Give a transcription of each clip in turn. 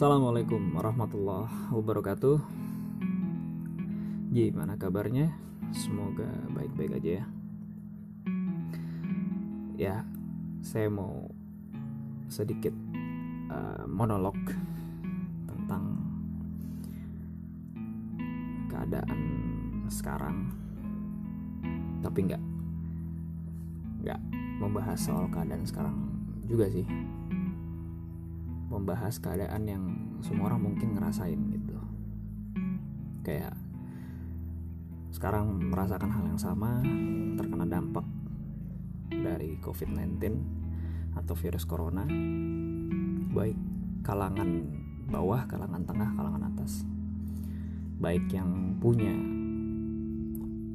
Assalamualaikum warahmatullahi wabarakatuh. Gimana kabarnya? Semoga baik-baik aja ya. Ya, saya mau sedikit uh, monolog tentang keadaan sekarang. Tapi nggak nggak membahas soal keadaan sekarang juga sih membahas keadaan yang semua orang mungkin ngerasain gitu. Kayak sekarang merasakan hal yang sama terkena dampak dari COVID-19 atau virus corona baik kalangan bawah, kalangan tengah, kalangan atas. Baik yang punya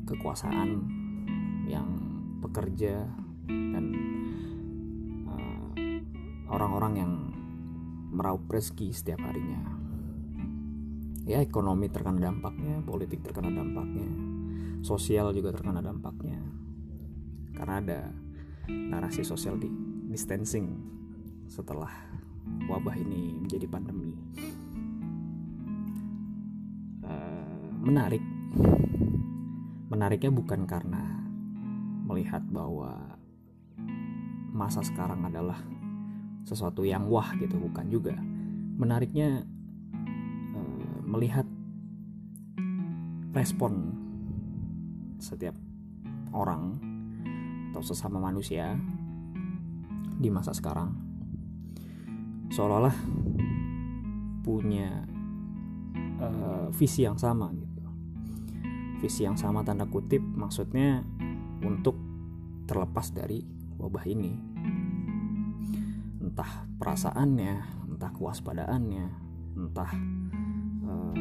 kekuasaan yang pekerja dan eh, orang-orang uh, yang meraup rezeki setiap harinya. Ya ekonomi terkena dampaknya politik terkena dampaknya sosial juga terkena dampaknya. Karena ada narasi social di distancing setelah wabah ini menjadi pandemi. Uh, menarik. Menariknya bukan karena melihat bahwa masa sekarang adalah sesuatu yang wah gitu bukan juga. Menariknya uh, melihat respon setiap orang atau sesama manusia di masa sekarang seolah-olah punya uh, visi yang sama gitu. Visi yang sama tanda kutip maksudnya untuk terlepas dari wabah ini perasaannya, entah kewaspadaannya, entah uh,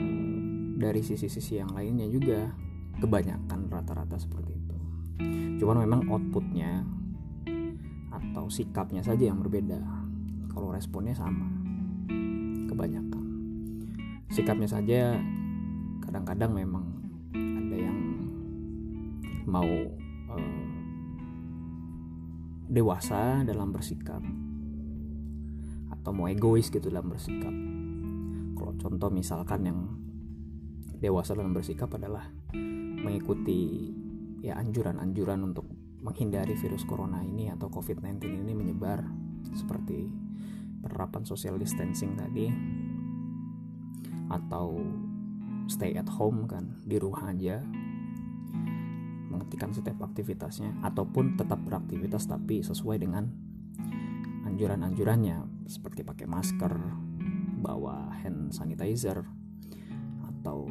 dari sisi-sisi yang lainnya juga kebanyakan rata-rata seperti itu. Cuman memang outputnya atau sikapnya saja yang berbeda. Kalau responnya sama, kebanyakan. Sikapnya saja kadang-kadang memang ada yang mau uh, dewasa dalam bersikap atau mau egois gitu dalam bersikap. Kalau contoh misalkan yang dewasa dalam bersikap adalah mengikuti ya anjuran-anjuran untuk menghindari virus corona ini atau covid-19 ini menyebar seperti penerapan social distancing tadi atau stay at home kan di rumah aja. Menghentikan setiap aktivitasnya ataupun tetap beraktivitas tapi sesuai dengan anjuran-anjurannya seperti pakai masker, bawa hand sanitizer atau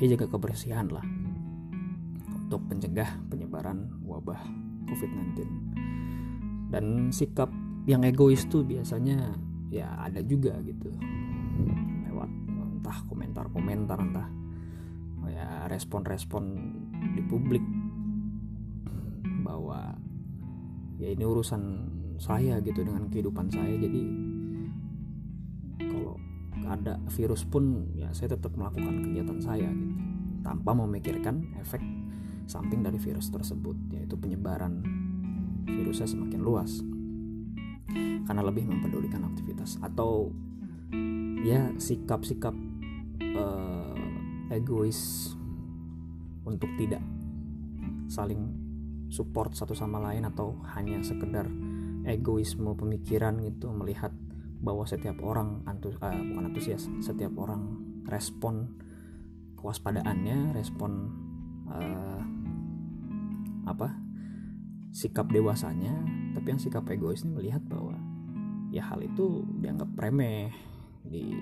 ya jaga kebersihan lah untuk mencegah penyebaran wabah COVID-19. Dan sikap yang egois tuh biasanya ya ada juga gitu lewat entah komentar-komentar entah ya respon-respon di publik bahwa ya ini urusan saya gitu dengan kehidupan saya. Jadi kalau ada virus pun ya saya tetap melakukan kegiatan saya gitu tanpa memikirkan efek samping dari virus tersebut yaitu penyebaran virusnya semakin luas. Karena lebih mempedulikan aktivitas. Atau ya sikap-sikap uh, egois untuk tidak saling support satu sama lain atau hanya sekedar egoisme pemikiran gitu melihat bahwa setiap orang antus uh, bukan antusias setiap orang respon kewaspadaannya respon uh, apa sikap dewasanya. Tapi yang sikap egois ini melihat bahwa ya hal itu dianggap remeh di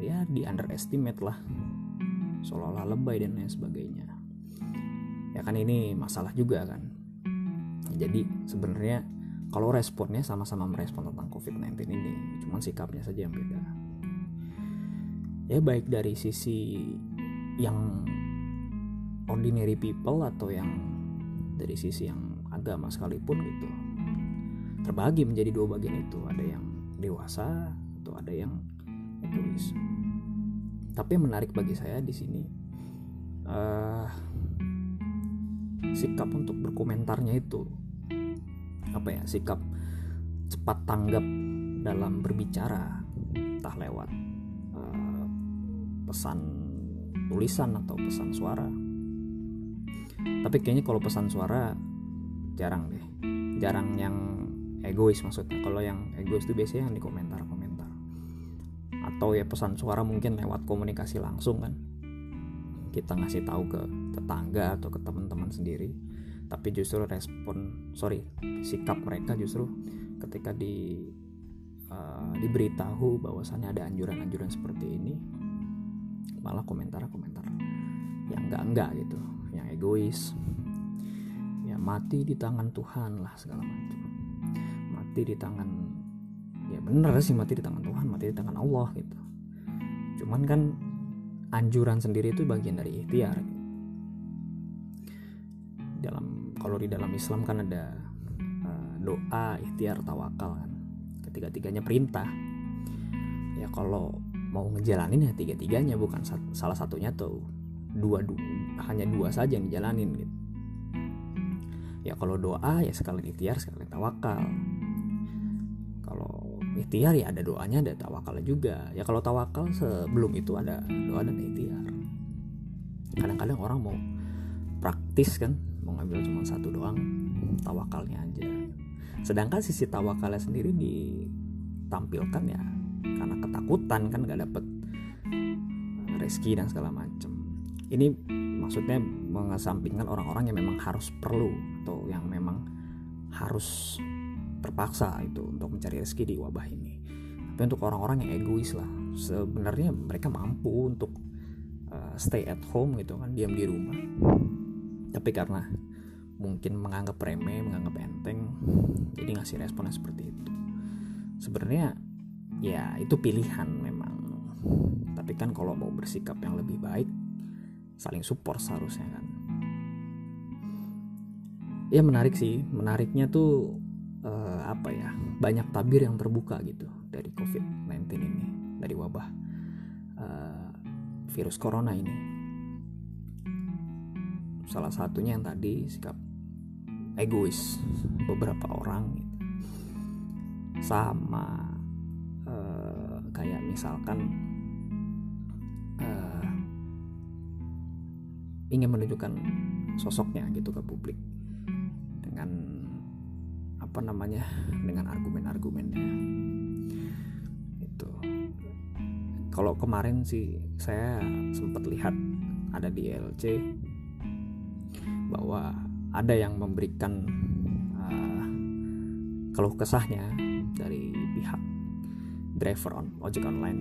ya di underestimate lah seolah-olah lebay dan lain sebagainya. Ya kan ini masalah juga kan. Jadi sebenarnya kalau responnya sama-sama merespon tentang COVID-19 ini, cuman sikapnya saja yang beda. Ya baik dari sisi yang ordinary people atau yang dari sisi yang agama sekalipun gitu. Terbagi menjadi dua bagian itu, ada yang dewasa atau ada yang egois. Tapi yang menarik bagi saya di sini uh, sikap untuk berkomentarnya itu apa ya sikap cepat tanggap dalam berbicara entah lewat uh, pesan tulisan atau pesan suara. Tapi kayaknya kalau pesan suara jarang deh. Jarang yang egois maksudnya. Kalau yang egois itu biasanya yang di komentar-komentar atau ya pesan suara mungkin lewat komunikasi langsung kan. Kita ngasih tahu ke tetangga atau ke teman-teman sendiri tapi justru respon sorry sikap mereka justru ketika di uh, diberitahu bahwasannya ada anjuran-anjuran seperti ini malah komentar-komentar yang enggak-enggak gitu yang egois ya mati di tangan Tuhan lah segala macam mati di tangan ya bener sih mati di tangan Tuhan mati di tangan Allah gitu cuman kan anjuran sendiri itu bagian dari ikhtiar gitu. Kalau di dalam Islam kan ada uh, doa ikhtiar tawakal kan. Ketiga-tiganya perintah. Ya kalau mau ngejalanin ya tiga-tiganya bukan salah satunya tuh dua, dua hanya dua saja yang dijalanin gitu. Ya kalau doa ya sekali ikhtiar sekali tawakal. Ikhtiar ya ada doanya ada tawakal juga. Ya kalau tawakal sebelum itu ada doa dan ikhtiar. Kadang-kadang orang mau praktis kan ngambil cuma satu doang tawakalnya aja. Sedangkan sisi tawakalnya sendiri ditampilkan ya karena ketakutan kan gak dapet rezeki dan segala macem. Ini maksudnya mengesampingkan orang-orang yang memang harus perlu atau yang memang harus terpaksa itu untuk mencari rezeki di wabah ini. Tapi untuk orang-orang yang egois lah sebenarnya mereka mampu untuk uh, stay at home gitu kan diam di rumah. Tapi karena mungkin menganggap remeh menganggap enteng. Jadi ngasih responnya seperti itu. Sebenarnya ya itu pilihan memang. Tapi kan kalau mau bersikap yang lebih baik saling support seharusnya kan. Ya menarik sih. Menariknya tuh uh, apa ya banyak tabir yang terbuka gitu dari COVID-19 ini dari wabah uh, virus corona ini. Salah satunya yang tadi sikap egois beberapa orang gitu. sama uh, kayak misalkan uh, ingin menunjukkan sosoknya gitu ke publik dengan apa namanya dengan argumen-argumennya itu kalau kemarin sih saya sempat lihat ada di LC bahwa ada yang memberikan uh, keluh kesahnya dari pihak driver on ojek online.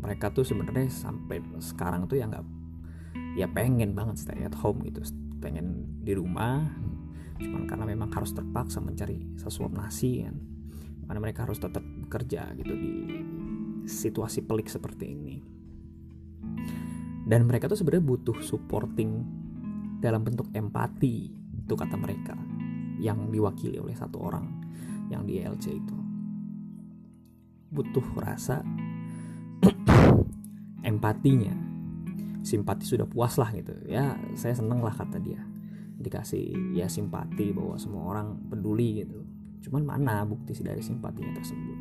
Mereka tuh sebenarnya sampai sekarang tuh ya nggak ya pengen banget stay at home gitu. Pengen di rumah cuman karena memang harus terpaksa mencari sesuap nasi kan. Karena mereka harus tetap bekerja gitu di situasi pelik seperti ini. Dan mereka tuh sebenarnya butuh supporting dalam bentuk empati itu kata mereka yang diwakili oleh satu orang yang di LC itu. Butuh rasa empatinya. Simpati sudah puas lah gitu. Ya saya seneng lah kata dia. Dikasih ya simpati bahwa semua orang peduli gitu. Cuman mana bukti dari simpatinya tersebut?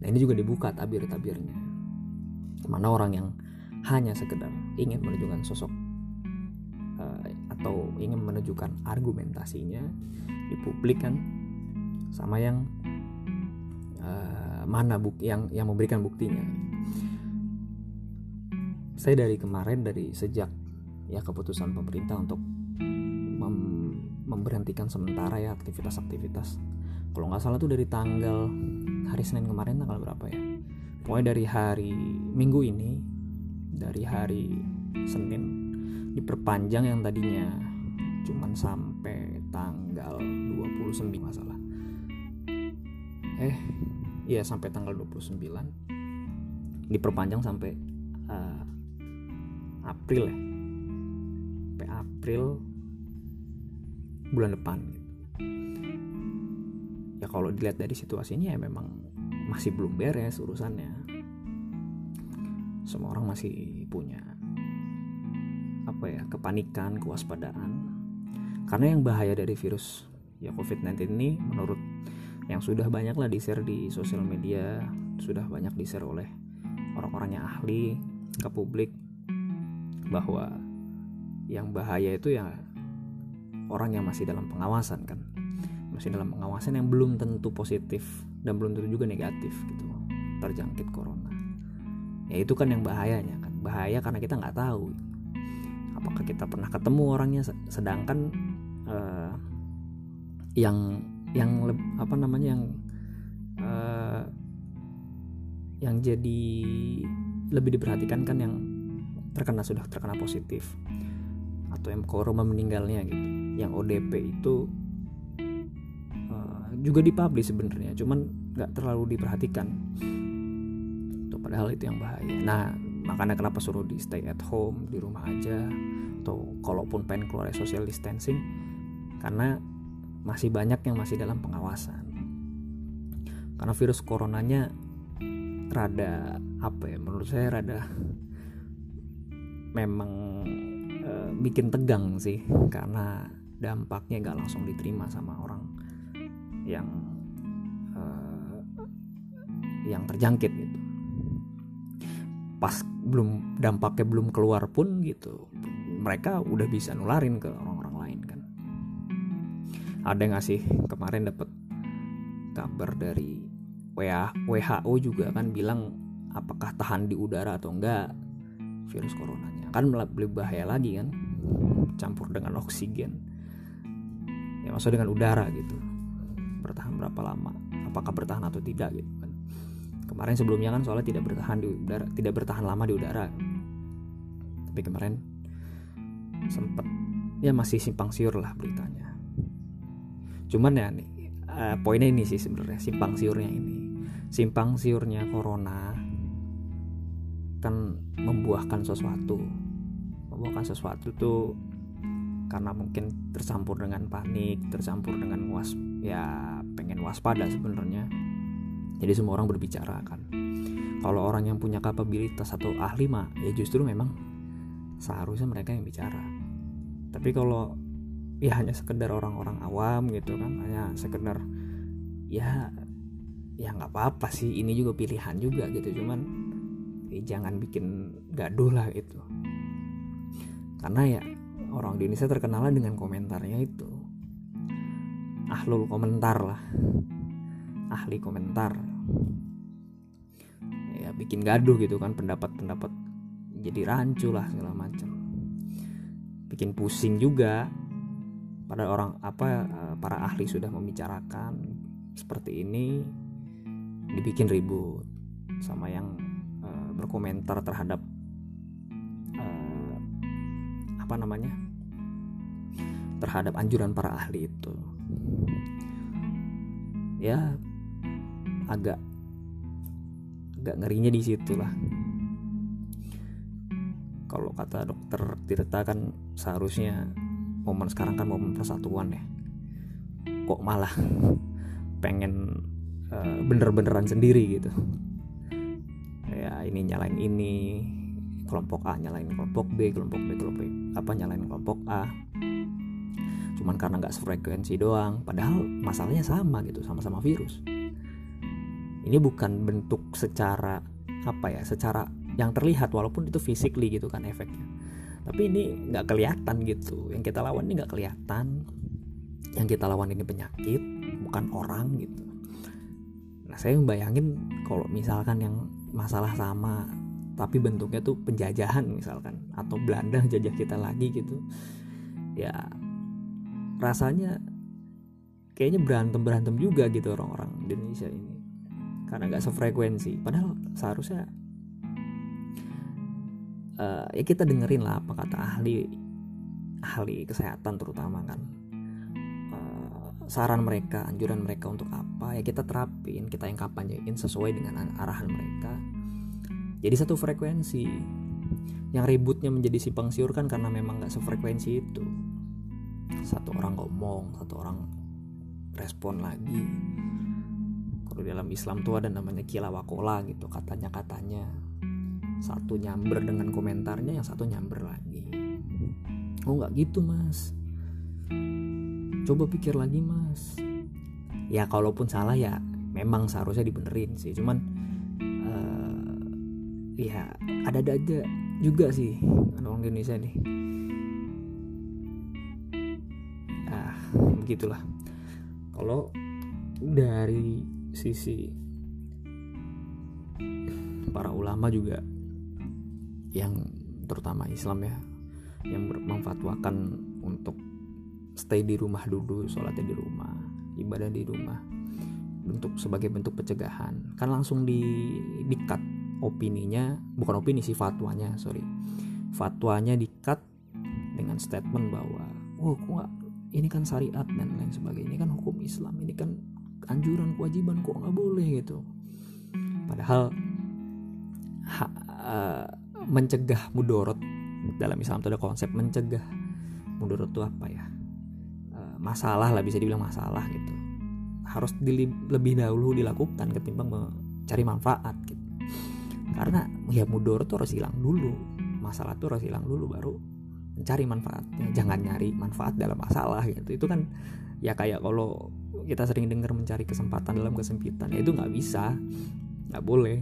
Nah ini juga dibuka tabir-tabirnya. Mana orang yang hanya sekedar ingin menunjukkan sosok atau ingin menunjukkan argumentasinya di publik kan? Sama yang uh, mana bukti yang yang memberikan buktinya. Saya dari kemarin dari sejak ya keputusan pemerintah untuk memberhentikan sementara ya aktivitas-aktivitas. Kalau nggak salah tuh dari tanggal hari Senin kemarin tanggal berapa ya? Pokoknya dari hari Minggu ini dari hari Senin diperpanjang yang tadinya. Cuman sampai tanggal 29 masalah eh iya sampai tanggal 29 diperpanjang sampai uh, April ya. Sampai April bulan depan. Ya kalau dilihat dari situasinya ya memang masih belum beres urusannya. Semua orang masih punya apa ya kepanikan kewaspadaan. Karena yang bahaya dari virus ya COVID-19 ini menurut yang sudah banyak lah di sosial media sudah banyak di share oleh orang-orang yang ahli ke publik bahwa yang bahaya itu ya orang yang masih dalam pengawasan kan. Masih dalam pengawasan yang belum tentu positif dan belum tentu juga negatif gitu terjangkit corona. Ya itu kan yang bahayanya kan. Bahaya karena kita nggak tahu apakah kita pernah ketemu orangnya sedangkan uh, yang yang apa namanya yang uh, yang jadi lebih diperhatikan kan yang terkena sudah terkena positif atau yang korban meninggalnya gitu. Yang ODP itu uh, juga dipublish sebenarnya cuman nggak terlalu diperhatikan. Tuh padahal itu yang bahaya. Nah makanya kenapa suruh di stay at home di rumah aja atau kalaupun pengen keluar social distancing karena masih banyak yang masih dalam pengawasan. Karena virus coronanya rada apa ya menurut saya rada memang e, bikin tegang sih karena dampaknya gak langsung diterima sama orang yang e, yang terjangkit gitu. Pas belum dampaknya belum keluar pun gitu mereka udah bisa nularin ke orang-orang lain kan. Ada yang ngasih kemarin dapat kabar dari WHO juga kan bilang apakah tahan di udara atau enggak virus coronanya. Kan lebih bahaya lagi kan campur dengan oksigen. Ya maksud dengan udara gitu. Bertahan berapa lama? Apakah bertahan atau tidak gitu kemarin sebelumnya kan soalnya tidak bertahan di udara tidak bertahan lama di udara. Tapi kemarin sempet ya masih simpang siur lah beritanya. Cuman ya nih uh, poinnya ini sih sebenarnya simpang siurnya ini. Simpang siurnya corona kan membuahkan sesuatu. Membuahkan sesuatu tuh karena mungkin tercampur dengan panik tercampur dengan was ya pengen waspada sebenarnya jadi semua orang berbicara kan. Kalau orang yang punya kapabilitas atau ahli mah ya justru memang seharusnya mereka yang bicara. Tapi kalau ya hanya sekedar orang-orang awam gitu kan hanya sekedar ya ya nggak apa-apa sih ini juga pilihan juga gitu. Cuman eh, jangan bikin gaduh lah itu karena ya orang di Indonesia terkenal dengan komentarnya itu. Ahlul komentar lah. Ahli komentar ya bikin gaduh gitu kan pendapat-pendapat jadi rancu lah segala macam. Bikin pusing juga. Pada orang apa eh, para ahli sudah membicarakan seperti ini dibikin ribut sama yang uh, berkomentar terhadap uh, apa namanya terhadap anjuran para ahli itu. Ya agak agak ngerinya di situ lah. Kalau kata dokter Tirta kan seharusnya momen sekarang kan momen persatuan ya. Kok malah pengen uh, bener-beneran sendiri gitu. Ya ini nyalain ini kelompok A nyalain kelompok B kelompok B kelompok B apa nyalain kelompok A. Cuman karena nggak sefrekuensi doang padahal masalahnya sama gitu sama-sama virus ini bukan bentuk secara apa ya secara yang terlihat walaupun itu physically gitu kan efeknya. Tapi ini nggak kelihatan gitu. Yang kita lawan ini nggak kelihatan. Yang kita lawan ini penyakit bukan orang gitu. Saya membayangin kalau misalkan yang masalah sama tapi bentuknya tuh penjajahan misalkan atau Belanda jajah kita lagi gitu ya rasanya kayaknya berantem berantem juga gitu orang-orang Indonesia ini karena nggak sefrekuensi padahal seharusnya uh, ya kita dengerin lah apa kata ahli ahli kesehatan terutama kan saran mereka, anjuran mereka untuk apa ya kita terapin, kita yang kampanyein sesuai dengan arahan mereka. Jadi satu frekuensi. Yang ributnya menjadi simpang siur kan karena memang nggak sefrekuensi itu. Satu orang ngomong, satu orang respon lagi. Kalau dalam Islam tuh ada namanya kilawakola gitu, katanya katanya. Satu nyamber dengan komentarnya, yang satu nyamber lagi. Oh nggak gitu mas. Coba pikir lagi mas. Ya kalaupun salah ya memang seharusnya dibenerin sih. Cuman ya ada-ada aja juga sih orang Indonesia nih. Ah begitulah. Kalau dari sisi para ulama juga yang terutama Islam ya yang memfatwakan untuk stay di rumah dulu sholatnya di rumah ibadah di rumah bentuk sebagai bentuk pencegahan. Kan langsung di dikat opininya bukan opini sih fatwanya sorry. Fatwanya dikat dengan statement bahwa oh kok ini kan syariat dan lain sebagainya ini kan hukum Islam ini kan anjuran kewajiban kok nggak boleh gitu. Padahal ha, uh, mencegah mudorot dalam Islam itu ada konsep mencegah mudorot itu apa ya? Uh, masalah lah bisa dibilang masalah gitu. Harus di, lebih dahulu dilakukan ketimbang mencari manfaat gitu. Karena ya mudorot itu harus hilang dulu. Masalah itu harus hilang dulu baru mencari manfaatnya. Jangan nyari manfaat dalam masalah gitu. Itu kan ya kayak kalau kita sering dengar mencari kesempatan dalam kesempitan. Ya itu nggak bisa. Nggak boleh.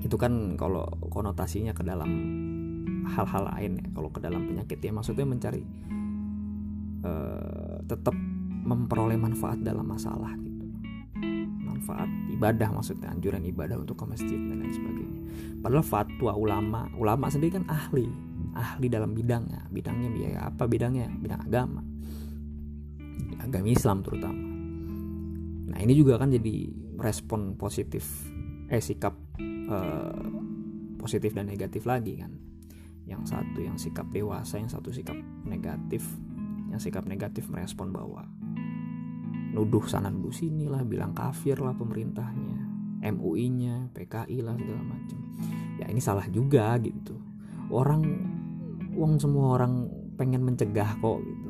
Itu kan kalau konotasinya ke dalam hal-hal lain ya kalau ke dalam penyakit. Ya maksudnya mencari uh, tetap memperoleh manfaat dalam masalah gitu. Manfaat ibadah maksudnya anjuran ibadah untuk ke masjid dan lain sebagainya. Padahal fatwa ulama ulama sendiri kan ahli. Ahli dalam bidangnya. Bidangnya biaya apa? Bidangnya bidang agama agama Islam terutama. Nah ini juga kan jadi respon positif eh sikap eh, positif dan negatif lagi kan. Yang satu yang sikap dewasa yang satu sikap negatif yang sikap negatif merespon bahwa nuduh sana nuduh sini lah bilang kafir lah pemerintahnya MUI-nya PKI lah segala macam. Ya ini salah juga gitu. Orang uang semua orang pengen mencegah kok gitu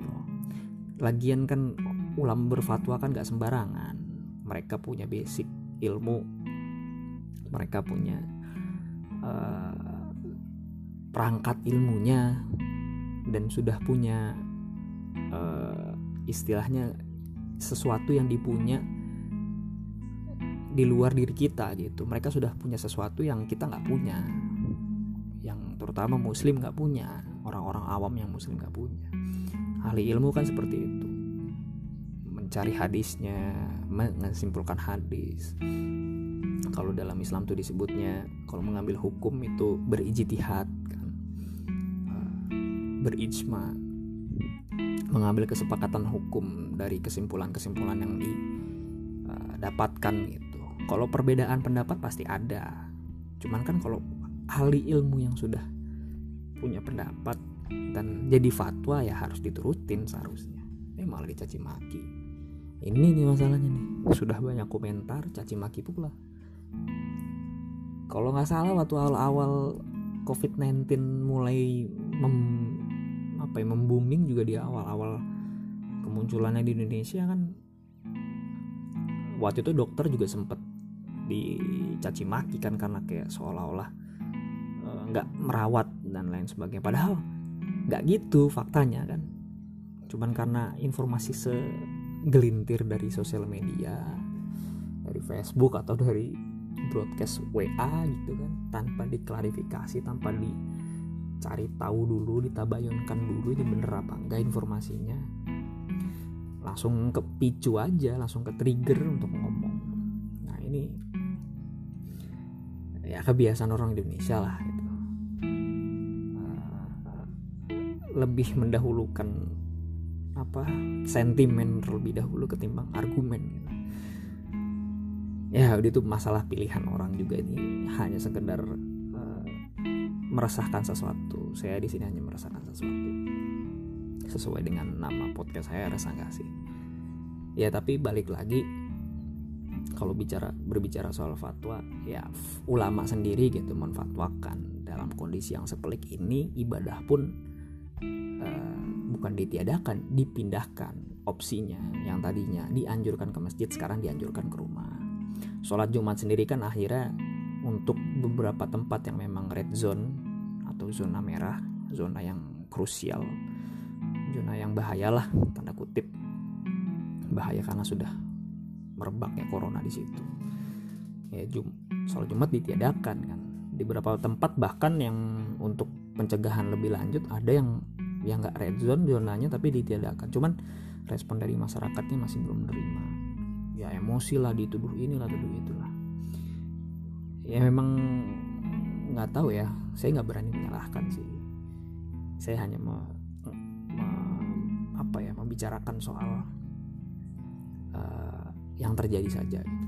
lagian kan ulama berfatwa kan gak sembarangan. Mereka punya basic ilmu. Mereka punya uh, perangkat ilmunya dan sudah punya uh, istilahnya sesuatu yang dipunya di luar diri kita gitu. Mereka sudah punya sesuatu yang kita nggak punya. Yang terutama muslim nggak punya. Orang-orang awam yang muslim gak punya ahli ilmu kan seperti itu. Mencari hadisnya menyimpulkan hadis. Kalau dalam Islam tuh disebutnya kalau mengambil hukum itu berijtihad kan. Berijma. Mengambil kesepakatan hukum dari kesimpulan-kesimpulan yang didapatkan eh, gitu. Kalau perbedaan pendapat pasti ada. Cuman kan kalau ahli ilmu yang sudah punya pendapat dan jadi fatwa ya harus diturutin seharusnya. Eh malah dicaci maki. Ini nih masalahnya nih. Sudah banyak komentar caci maki pula. Kalau nggak salah waktu awal-awal COVID-19 mulai mem, apa ya, membooming juga di awal-awal kemunculannya di Indonesia kan waktu itu dokter juga sempet dicaci maki kan karena kayak seolah-olah eh, nggak uh, merawat dan lain sebagainya. Padahal nggak gitu faktanya kan? Cuman karena informasi segelintir dari sosial media dari Facebook atau dari broadcast WA gitu kan tanpa diklarifikasi tanpa dicari tahu dulu ditabayunkan dulu ini bener apa enggak informasinya langsung kepicu aja langsung ke trigger untuk ngomong. Nah ini ya kebiasaan orang Indonesia lah lebih mendahulukan apa sentimen terlebih dahulu ketimbang argumen. Gitu. ya itu masalah pilihan orang juga ini. Hanya sekedar uh, meresahkan sesuatu. Saya di sini hanya meresahkan sesuatu. Sesuai dengan nama podcast saya rasa nggak sih? Ya tapi balik lagi kalau bicara berbicara soal fatwa ya ulama sendiri gitu menfatwakan dalam kondisi yang sepelik ini ibadah pun uh, bukan ditiadakan, dipindahkan opsinya yang tadinya dianjurkan ke masjid sekarang dianjurkan ke rumah. Sholat Jumat sendiri kan akhirnya untuk beberapa tempat yang memang red zone atau zona merah, zona yang krusial, zona yang bahayalah tanda kutip bahaya karena sudah merebaknya corona di situ. Ya Jum, sholat Jumat ditiadakan kan di beberapa tempat bahkan yang untuk pencegahan lebih lanjut ada yang yang nggak red zone zonanya tapi ditiadakan. Cuman respon dari masyarakatnya masih belum menerima ya emosi lah dituduh inilah tuduh itulah. Ya memang nggak tahu ya. Saya nggak berani menyalahkan sih. Saya hanya me, apa ya membicarakan soal uh, yang terjadi saja gitu.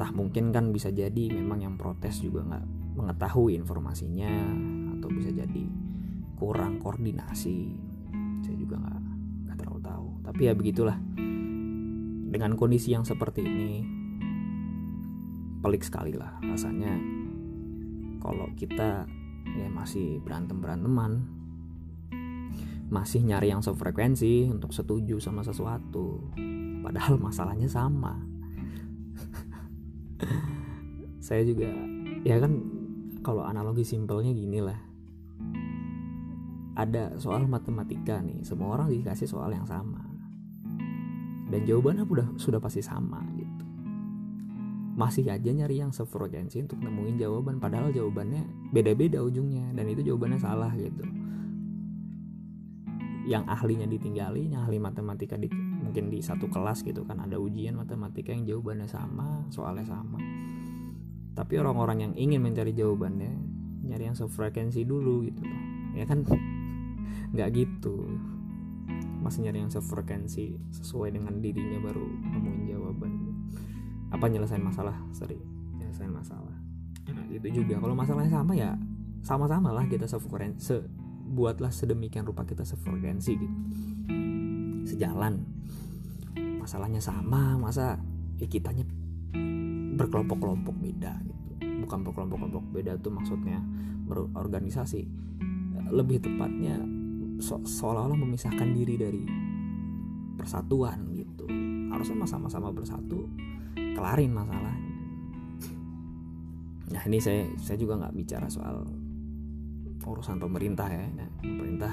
Entah mungkin kan bisa jadi memang yang protes juga nggak mengetahui informasinya atau bisa jadi kurang koordinasi. Saya juga nggak nggak terlalu tahu. Tapi ya begitulah. Dengan kondisi yang seperti ini pelik sekali lah rasanya. Kalau kita ya masih berantem beranteman masih nyari yang sefrekuensi untuk setuju sama sesuatu padahal masalahnya sama. Saya juga ya kan kalau analogi simpelnya gini lah. Ada soal matematika nih semua orang dikasih soal yang sama. Dan jawabannya udah sudah pasti sama gitu. Masih aja nyari yang sefrekuensi untuk nemuin jawaban padahal jawabannya beda-beda ujungnya dan itu jawabannya salah gitu. Yang ahlinya ditinggali yang ahli matematika di, mungkin di satu kelas gitu kan ada ujian matematika yang jawabannya sama soalnya sama tapi orang-orang yang ingin mencari jawabannya nyari yang sefrekuensi dulu gitu. Ya kan? Nggak gitu. Masih nyari yang sefrekuensi sesuai dengan dirinya baru nemuin jawaban. Apa nyelesain masalah? Seri nyelesain masalah. Nah, itu juga. Kalau masalahnya sama ya sama-sama lah kita sefrekuensi se buatlah sedemikian rupa kita sefrekuensi gitu. Sejalan. Masalahnya sama masa ya kitanya berkelompok-kelompok beda gitu. Bukan berkelompok-kelompok beda tuh maksudnya berorganisasi. Lebih tepatnya so seolah-olah memisahkan diri dari persatuan gitu. Harusnya sama-sama bersatu kelarin masalah. Nah ini saya saya juga nggak bicara soal urusan pemerintah ya. Nah, pemerintah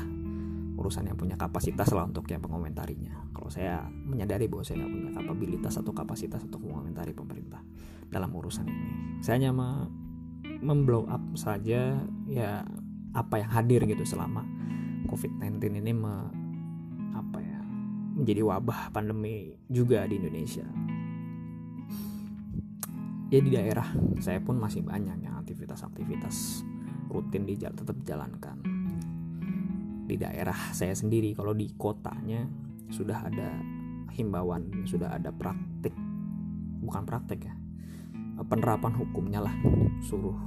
urusan yang punya kapasitas lah untuk yang mengomentarinya kalau saya menyadari bahwa saya nggak punya kapabilitas atau kapasitas untuk mengomentari pemerintah dalam urusan ini. Saya hanya me memblow up saja ya apa yang hadir gitu selama COVID-19 ini me, apa ya menjadi wabah pandemi juga di Indonesia. Ya di daerah saya pun masih banyak yang aktivitas-aktivitas rutin di tetap jalankan di daerah saya sendiri kalau di kotanya sudah ada himbauan sudah ada praktik. Bukan praktek ya penerapan hukumnya lah. Suruh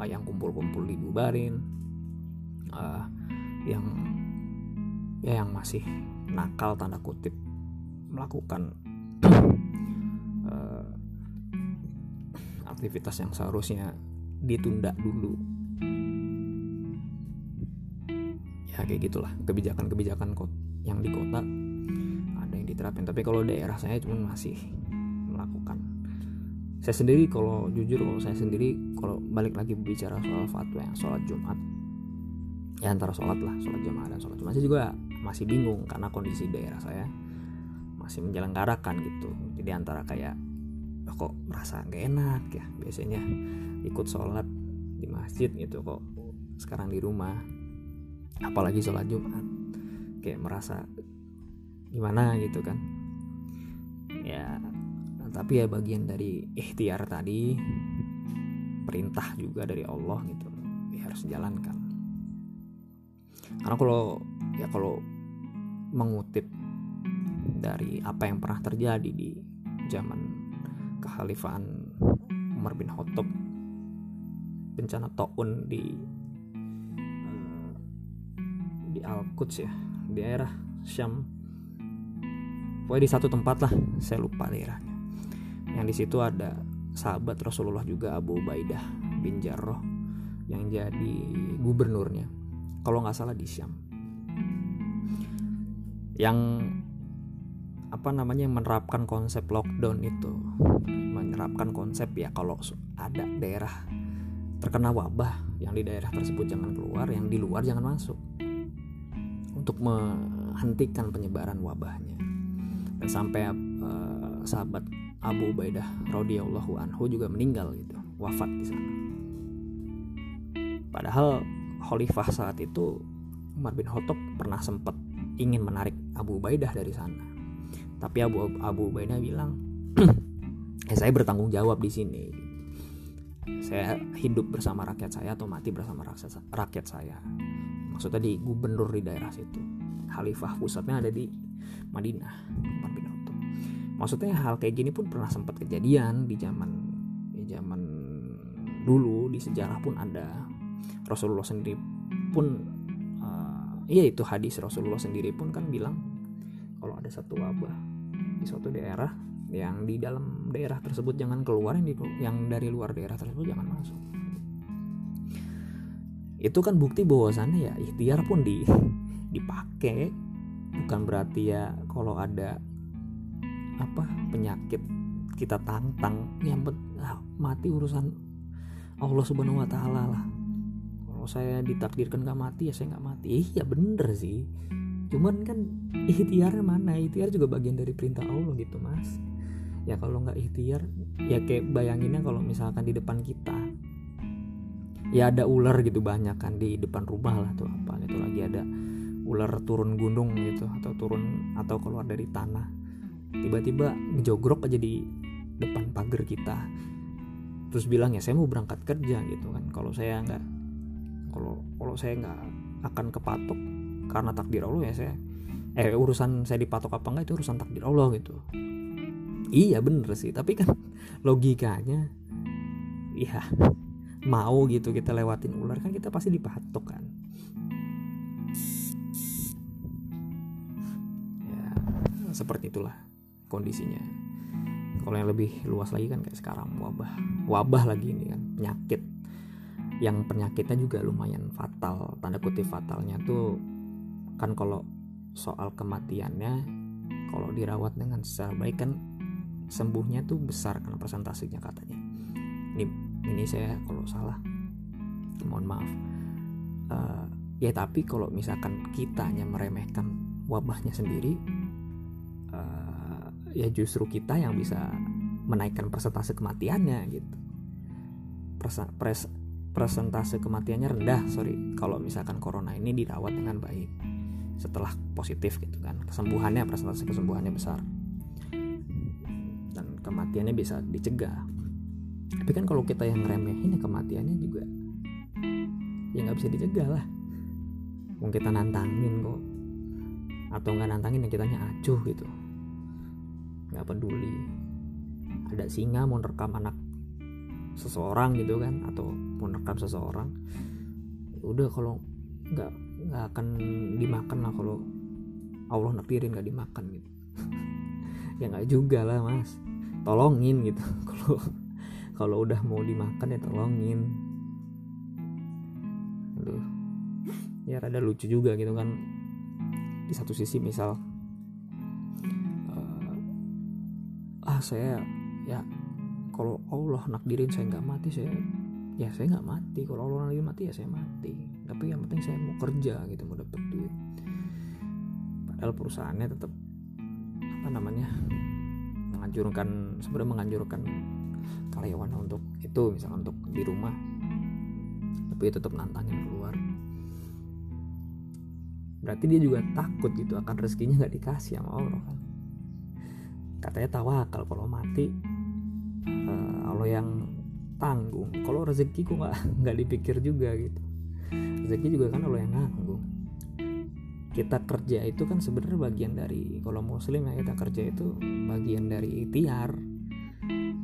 uh, yang kumpul-kumpul dibubarin uh, yang ya yang masih nakal tanda kutip melakukan uh, aktivitas yang seharusnya ditunda dulu. Ya kayak gitulah. Kebijakan-kebijakan yang di kota ada yang diterapin. Tapi kalau daerah saya cuma masih saya sendiri kalau jujur kalau saya sendiri kalau balik lagi bicara soal fatwa yang sholat Jumat ya antara sholat lah sholat Jumat dan sholat Jumat. Saya juga masih bingung karena kondisi daerah saya masih menyelenggarakan gitu. Jadi antara kayak kok merasa gak enak ya biasanya ikut sholat di masjid gitu kok sekarang di rumah apalagi sholat Jumat? Kayak merasa gimana gitu kan tapi ya bagian dari ikhtiar tadi perintah juga dari Allah gitu ya harus dijalankan. Karena kalau ya kalau mengutip dari apa yang pernah terjadi di zaman kekhalifahan Umar bin Khattab bencana taun di di Al-Quds ya di daerah Syam. Pokoknya di satu tempat lah saya lupa daerahnya yang di situ ada sahabat Rasulullah juga Abu Ubaidah bin Jarrah yang jadi gubernurnya. Kalau nggak salah di Syam. Yang apa namanya menerapkan konsep lockdown itu. Menerapkan konsep ya kalau ada daerah terkena wabah yang di daerah tersebut jangan keluar yang di luar jangan masuk. Untuk menghentikan penyebaran wabahnya. Dan sampai uh, sahabat Abu Ubaidah radhiyallahu anhu juga meninggal gitu wafat di sana. Padahal Khalifah saat itu Umar bin Khattab pernah sempat ingin menarik Abu Ubaidah dari sana. Tapi Abu Abu Ubaidah bilang eh saya bertanggung jawab di sini. Saya hidup bersama rakyat saya atau mati bersama rakyat saya. Maksudnya di gubernur di daerah situ. Khalifah pusatnya ada di Madinah Umar bin maksudnya hal kayak gini pun pernah sempat kejadian di zaman di zaman dulu di sejarah pun ada. Rasulullah sendiri pun uh, iya itu hadis Rasulullah sendiri pun kan bilang kalau ada satu wabah di suatu daerah yang di dalam daerah tersebut jangan keluar yang, di, yang dari luar daerah tersebut jangan masuk. Itu kan bukti bahwasannya ya ikhtiar pun di dipakai. Bukan berarti ya kalau ada apa penyakit kita tantang yang ah, mati urusan Allah subhanahu wa taala lah. Kalau saya ditakdirkan gak mati ya saya gak mati. Iya bener sih. Cuman kan ikhtiarnya mana? Ikhtiar juga bagian dari perintah Allah gitu mas. Ya kalau nggak ikhtiar ya kayak bayanginnya kalau misalkan di depan kita. Ya ada ular gitu banyak kan di depan rumah lah tuh apa itu lagi ada ular turun gunung gitu atau turun atau keluar dari tanah tiba-tiba ngejogrok aja di depan pagar kita. Terus bilang ya saya mau berangkat kerja gitu kan. Kalau saya nggak kalau kalau saya nggak akan kepatok karena takdir Allah ya saya eh urusan saya dipatok apa enggak itu urusan takdir Allah gitu. Iya bener sih. Tapi kan logikanya iya mau gitu kita lewatin ular kan kita pasti dipatok kan. Ya seperti itulah kondisinya. Kalau yang lebih luas lagi kan kayak sekarang wabah. Wabah lagi ini kan penyakit. Yang penyakitnya juga lumayan fatal tanda kutip fatalnya tuh kan kalau soal kematiannya kalau dirawat dengan secara baik kan sembuhnya tuh besar karena persentasenya katanya. Ini ini saya kalau salah mohon maaf. Uh, ya tapi kalau misalkan kita hanya meremehkan wabahnya sendiri ya justru kita yang bisa menaikkan persentase kematiannya gitu. Persa, pres, persentase kematiannya rendah sorry kalau misalkan corona ini dirawat dengan baik setelah positif gitu kan. Kesembuhannya persentase kesembuhannya besar. Kematiannya bisa dicegah. Tapi kan kalau kita yang remehin ya kematiannya juga ya nggak bisa dicegah lah. Mau kita nantangin kok. Atau nggak nantangin yang kitanya acuh gitu nggak peduli. Ada singa mau rekam anak seseorang gitu kan atau mau rekam seseorang udah kalau nggak nggak akan dimakan lah kalau Allah nakdirin nggak dimakan gitu. Ya nggak juga lah mas. Tolongin gitu. Kalau kalau udah mau dimakan ya tolongin. Aduh. Ya rada lucu juga gitu kan. Di satu sisi misal ah saya ya kalau Allah nakdirin saya nggak mati saya ya saya nggak mati. Kalau Allah lagi mati ya saya mati. Tapi yang penting saya mau kerja gitu mau dapet duit. Padahal perusahaannya tetap apa namanya menganjurkan sebenarnya menganjurkan karyawan untuk itu misalnya untuk di rumah tapi tetap nantangin keluar. Berarti dia juga takut gitu akan rezekinya nggak dikasih sama Allah katanya tawakal kalau mati. Uh, Allah yang tanggung kalau rezeki kok nggak nggak dipikir juga gitu. Rezeki juga kan Allah yang nanggung. Kita kerja itu kan sebenarnya bagian dari kalau muslim ya kita kerja itu bagian dari ikhtiar.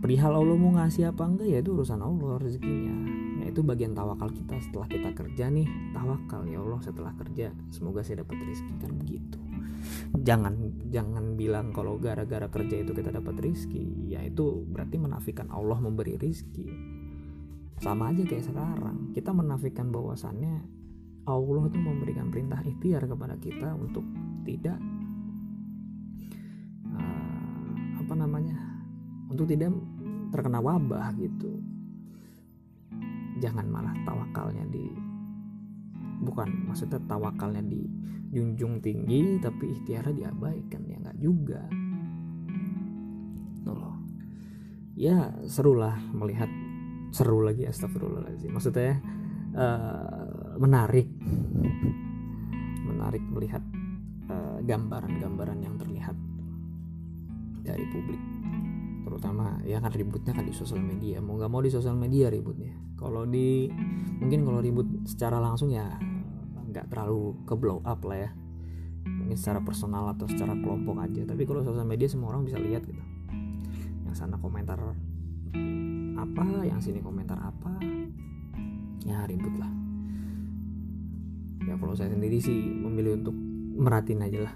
Perihal Allah mau ngasih apa enggak ya itu urusan Allah rezekinya. ya itu bagian tawakal kita setelah kita kerja nih. Tawakal ya Allah setelah kerja semoga saya dapat rezeki kan begitu. Jangan jangan bilang kalau gara-gara kerja itu kita dapat rezeki ya itu berarti menafikan Allah memberi rezeki. Sama aja kayak sekarang kita menafikan bahwasannya Allah itu memberikan perintah ikhtiar kepada kita untuk tidak uh, apa namanya untuk tidak terkena wabah gitu jangan malah tawakalnya di bukan maksudnya tawakalnya di junjung tinggi tapi ikhtiarnya diabaikan ya nggak juga. Loh. Ya serulah melihat seru lagi astagfirullahaladzim. Maksudnya uh, menarik. Menarik melihat eh, gambaran-gambaran uh, yang terlihat dari publik terutama ya kan ributnya kan di sosial media. Mau nggak mau di sosial media ributnya. Kalau di mungkin kalau ribut secara langsung ya nggak terlalu ke blow up lah ya. Mungkin secara personal atau secara kelompok aja. Tapi kalau sosial media semua orang bisa lihat gitu. Yang sana komentar apa yang sini komentar apa ya ribut lah. Ya kalau saya sendiri sih memilih untuk meratin aja lah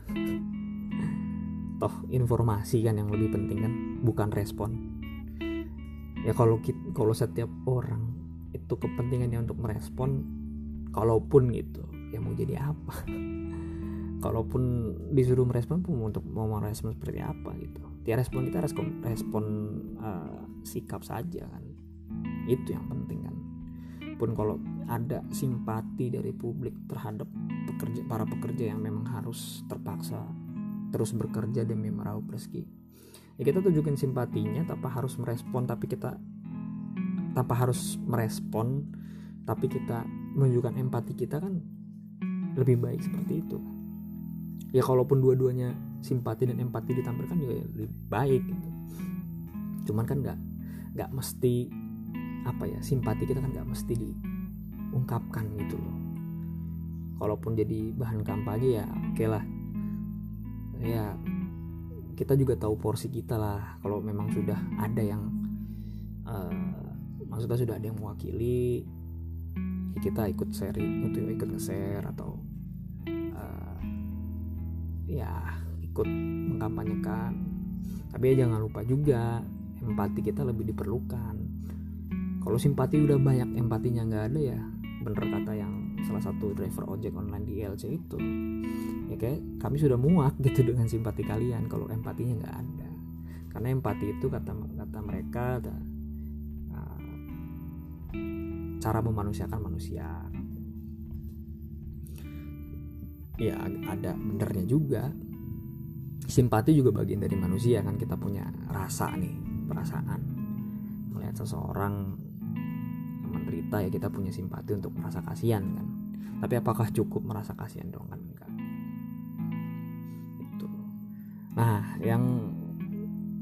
toh informasi kan yang lebih penting kan bukan respon. Ya kalau kalau setiap orang itu kepentingannya untuk merespon kalaupun gitu ya mau jadi apa? Kalaupun disuruh merespon pun untuk mau merespon seperti apa gitu. Ya respon kita respon respon uh, sikap saja kan. Itu yang penting kan. Pun kalau ada simpati dari publik terhadap pekerja para pekerja yang memang harus terpaksa terus bekerja demi meraup rezeki. Ya kita tunjukin simpatinya tanpa harus merespon tapi kita tanpa harus merespon tapi kita menunjukkan empati kita kan lebih baik seperti itu. Ya kalaupun dua-duanya simpati dan empati ditampilkan juga lebih baik gitu. Cuman kan nggak nggak mesti apa ya simpati kita kan nggak mesti diungkapkan gitu loh. Kalaupun jadi bahan kampanye ya oke okay lah ya kita juga tahu porsi kita lah. Kalau memang sudah ada yang uh, maksudnya sudah ada yang mewakili ya kita ikut sharing itu ikut nge-share atau uh, ya ikut mengkampanyekan. Tapi ya jangan lupa juga empati kita lebih diperlukan. Kalau simpati udah banyak empatinya nggak ada ya. Bener kata yang salah satu driver ojek online di LC itu ya. Kayak kami sudah muak gitu dengan simpati kalian kalau empatinya nggak ada. Karena empati itu kata kata mereka ada uh, cara memanusiakan manusia. Ya ada benernya juga. Simpati juga bagian dari manusia kan kita punya rasa nih perasaan. Melihat seseorang menderita ya kita punya simpati untuk merasa kasihan kan. Tapi apakah cukup merasa kasihan dong kan nah yang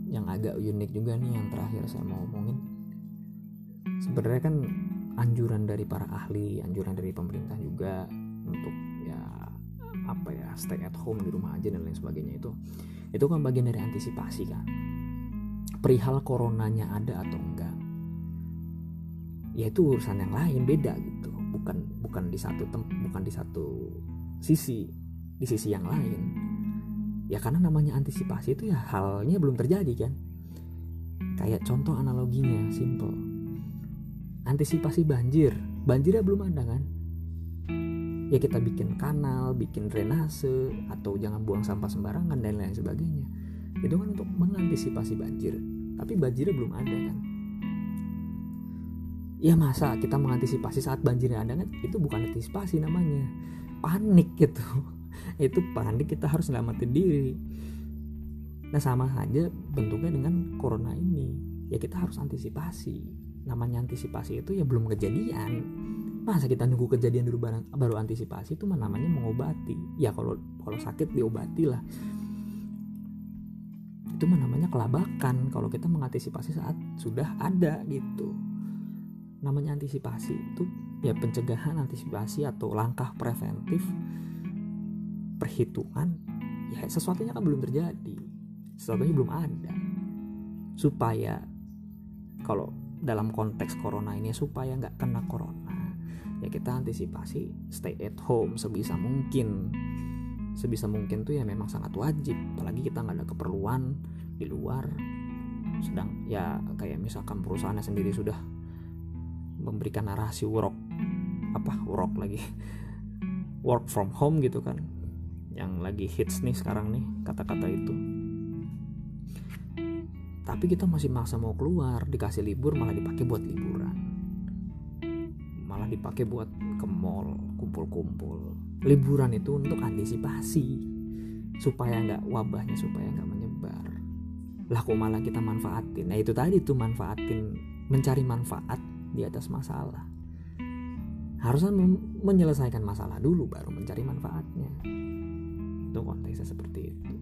yang agak unik juga nih yang terakhir saya mau omongin. Sebenarnya kan anjuran dari para ahli anjuran dari pemerintah juga untuk apa ya stay at home di rumah aja dan lain sebagainya itu itu kan bagian dari antisipasi kan perihal coronanya ada atau enggak ya itu urusan yang lain beda gitu. Bukan bukan di satu tem bukan di satu sisi di sisi yang lain ya karena namanya antisipasi itu ya halnya belum terjadi kan kayak contoh analoginya simple antisipasi banjir banjirnya belum ada kan ya kita bikin kanal, bikin drainase atau jangan buang sampah sembarangan dan lain sebagainya. Itu kan untuk mengantisipasi banjir. Tapi banjirnya belum ada kan. Ya masa kita mengantisipasi saat banjirnya ada kan itu bukan antisipasi namanya. Panik gitu. Itu panik kita harus selamatin diri. Nah sama saja bentuknya dengan corona ini. Ya kita harus antisipasi. Namanya antisipasi itu ya belum kejadian masa kita nunggu kejadian dulu baru, baru antisipasi itu mah namanya mengobati ya kalau kalau sakit diobati lah itu mah namanya kelabakan kalau kita mengantisipasi saat sudah ada gitu namanya antisipasi itu ya pencegahan antisipasi atau langkah preventif perhitungan ya sesuatunya kan belum terjadi. Sesuatunya belum ada. Supaya kalau dalam konteks corona ini supaya nggak kena corona ya kita antisipasi stay at home sebisa mungkin. Sebisa mungkin tuh ya memang sangat wajib apalagi kita nggak ada keperluan di luar. Sedang ya kayak misalkan perusahaannya sendiri sudah memberikan narasi work apa work lagi work from home gitu kan yang lagi hits nih sekarang nih kata-kata itu. Tapi kita masih maksa mau keluar dikasih libur malah dipakai buat liburan. Malah dipakai buat ke mall kumpul-kumpul. Liburan itu untuk antisipasi supaya nggak wabahnya supaya nggak menyebar. Lah kok malah kita manfaatin? Nah itu tadi tuh manfaatin mencari manfaat di atas masalah. Harusnya menyelesaikan masalah dulu baru mencari manfaatnya itu konteksnya seperti itu.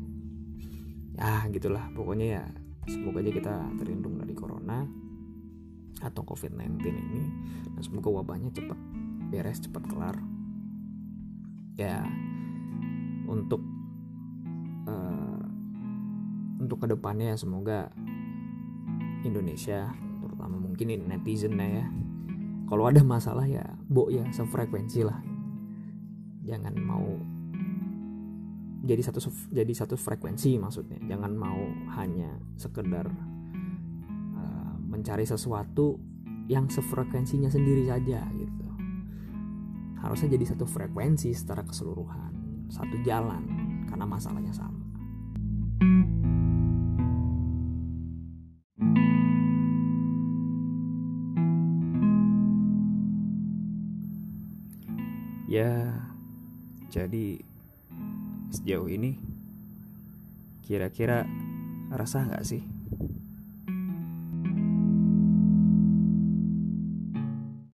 Ya gitulah. Pokoknya ya semoga aja kita terlindung dari corona atau covid-19 ini dan semoga wabahnya cepat beres cepat kelar. Ya untuk uh, untuk ke depannya ya semoga Indonesia terutama mungkin netizen ya kalau ada masalah ya bo ya sefrekuensi lah. Jangan mau jadi satu jadi satu frekuensi maksudnya. Jangan mau hanya sekedar uh, mencari sesuatu yang sefrekuensinya sendiri saja gitu. Harusnya jadi satu frekuensi secara keseluruhan satu jalan karena masalahnya sama. Ya jadi sejauh ini kira-kira rasa nggak sih